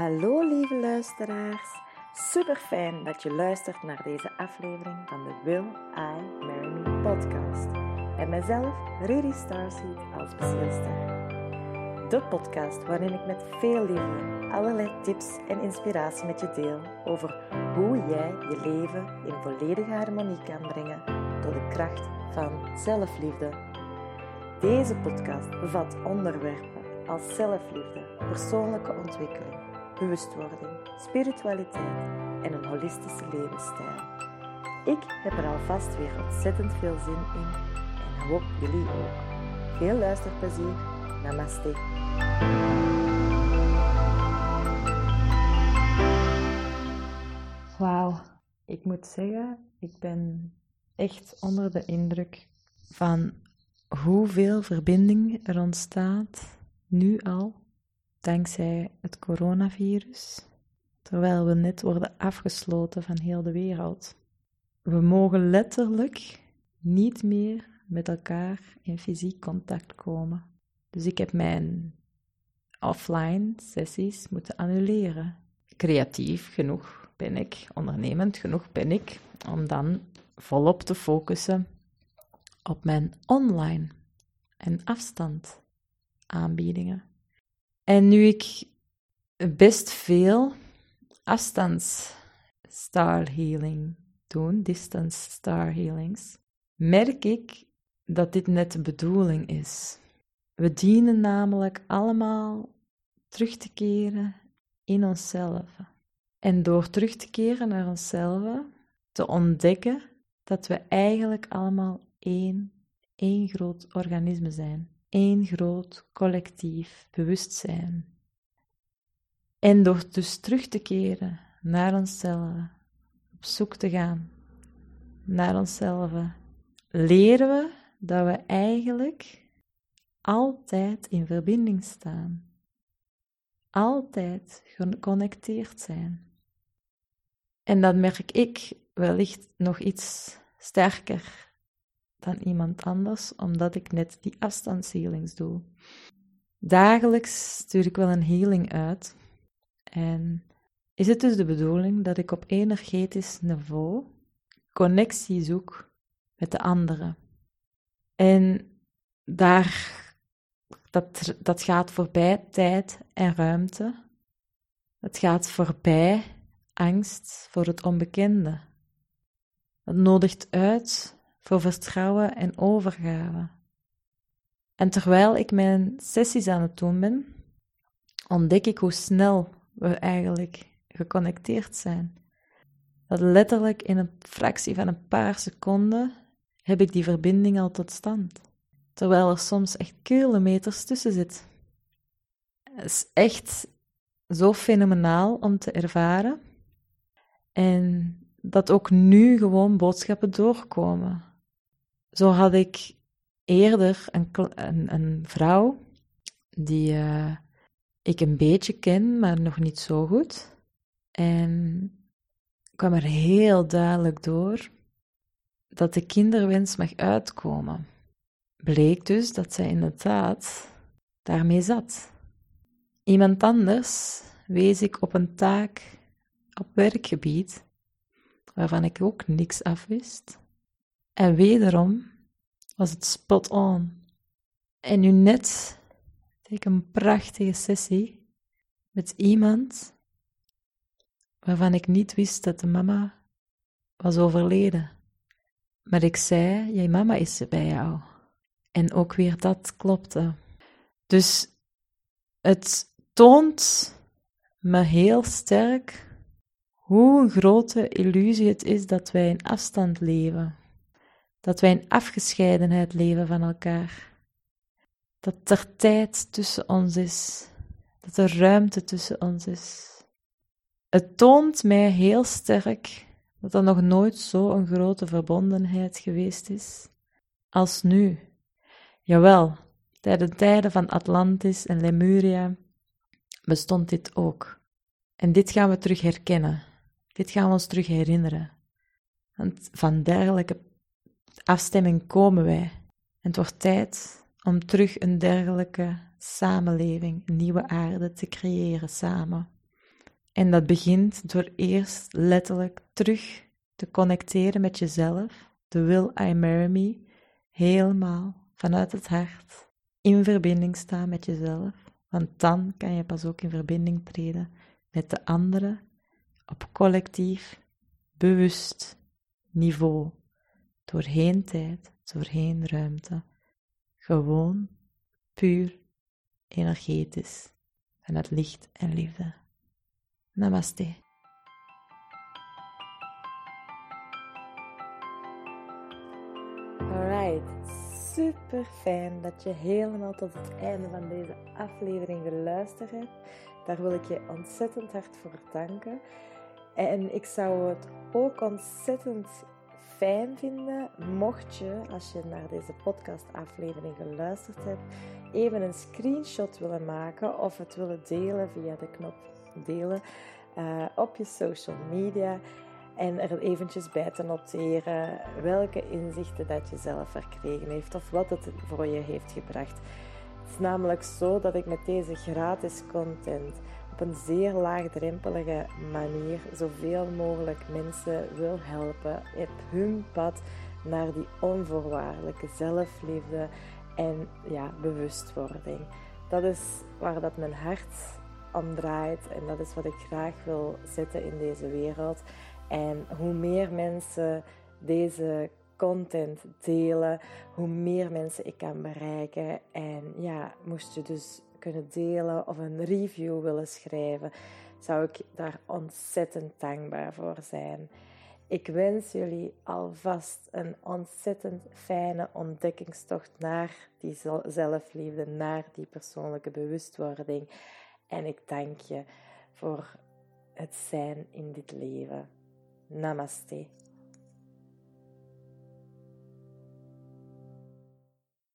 Hallo lieve luisteraars. Super fijn dat je luistert naar deze aflevering van de Will I Marry Me podcast. En mijzelf, Rudy Starseed, als bezielster. De podcast waarin ik met veel liefde allerlei tips en inspiratie met je deel over hoe jij je leven in volledige harmonie kan brengen door de kracht van zelfliefde. Deze podcast bevat onderwerpen als zelfliefde, persoonlijke ontwikkeling bewustwording, spiritualiteit en een holistische levensstijl. Ik heb er alvast weer ontzettend veel zin in en hoop jullie ook. Veel luisterplezier. Namaste. Wauw, ik moet zeggen, ik ben echt onder de indruk van hoeveel verbinding er ontstaat nu al dankzij het coronavirus, terwijl we net worden afgesloten van heel de wereld. We mogen letterlijk niet meer met elkaar in fysiek contact komen. Dus ik heb mijn offline sessies moeten annuleren. Creatief genoeg ben ik, ondernemend genoeg ben ik, om dan volop te focussen op mijn online en afstand aanbiedingen. En nu ik best veel afstands star healing doe, distance star healings, merk ik dat dit net de bedoeling is. We dienen namelijk allemaal terug te keren in onszelf. En door terug te keren naar onszelf, te ontdekken dat we eigenlijk allemaal één, één groot organisme zijn één groot collectief bewustzijn. En door dus terug te keren naar onszelf, op zoek te gaan naar onszelf, leren we dat we eigenlijk altijd in verbinding staan. Altijd geconnecteerd zijn. En dat merk ik wellicht nog iets sterker dan iemand anders, omdat ik net die afstandshealings doe. Dagelijks stuur ik wel een healing uit. En is het dus de bedoeling dat ik op energetisch niveau connectie zoek met de anderen. En daar, dat, dat gaat voorbij tijd en ruimte. Het gaat voorbij angst voor het onbekende. Het nodigt uit voor vertrouwen en overgave. En terwijl ik mijn sessies aan het doen ben, ontdek ik hoe snel we eigenlijk geconnecteerd zijn. Dat letterlijk in een fractie van een paar seconden heb ik die verbinding al tot stand. Terwijl er soms echt kilometers tussen zit. Het is echt zo fenomenaal om te ervaren. En dat ook nu gewoon boodschappen doorkomen. Zo had ik eerder een, een, een vrouw die uh, ik een beetje ken, maar nog niet zo goed. En kwam er heel duidelijk door dat de kinderwens mag uitkomen. Bleek dus dat zij inderdaad daarmee zat. Iemand anders wees ik op een taak op werkgebied waarvan ik ook niks afwist. En wederom was het spot on. En nu net deed ik een prachtige sessie met iemand waarvan ik niet wist dat de mama was overleden. Maar ik zei, je mama is bij jou. En ook weer dat klopte. Dus het toont me heel sterk hoe een grote illusie het is dat wij in afstand leven dat wij in afgescheidenheid leven van elkaar. Dat er tijd tussen ons is, dat er ruimte tussen ons is. Het toont mij heel sterk dat er nog nooit zo een grote verbondenheid geweest is als nu. Jawel, tijdens de tijden van Atlantis en Lemuria bestond dit ook. En dit gaan we terug herkennen. Dit gaan we ons terug herinneren. Want van dergelijke afstemming komen wij. En het wordt tijd om terug een dergelijke samenleving, nieuwe aarde te creëren samen. En dat begint door eerst letterlijk terug te connecteren met jezelf, de Will I Marry Me, helemaal vanuit het hart, in verbinding staan met jezelf. Want dan kan je pas ook in verbinding treden met de anderen op collectief, bewust niveau, doorheen tijd, doorheen ruimte. Gewoon, puur, energetisch, vanuit licht en liefde. Namaste. Alright, super fijn dat je helemaal tot het einde van deze aflevering geluisterd hebt. Daar wil ik je ontzettend hard voor danken. En ik zou het ook ontzettend fijn vinden mocht je, als je naar deze podcastaflevering geluisterd hebt, even een screenshot willen maken of het willen delen via de knop delen uh, op je social media en er eventjes bij te noteren welke inzichten dat je zelf verkregen heeft of wat het voor je heeft gebracht. Het is namelijk zo dat ik met deze gratis content op een zeer laagdrempelige manier zoveel mogelijk mensen wil helpen op hun pad naar die onvoorwaardelijke zelfliefde en ja, bewustwording. Dat is waar dat mijn hart om draait en dat is wat ik graag wil zetten in deze wereld. En hoe meer mensen deze content delen, hoe meer mensen ik kan bereiken. En ja, moest je dus kunnen delen of een review willen schrijven, zou ik daar ontzettend dankbaar voor zijn. Ik wens jullie alvast een ontzettend fijne ontdekkingstocht naar die zelfliefde, naar die persoonlijke bewustwording. En ik dank je voor het zijn in dit leven. Namaste.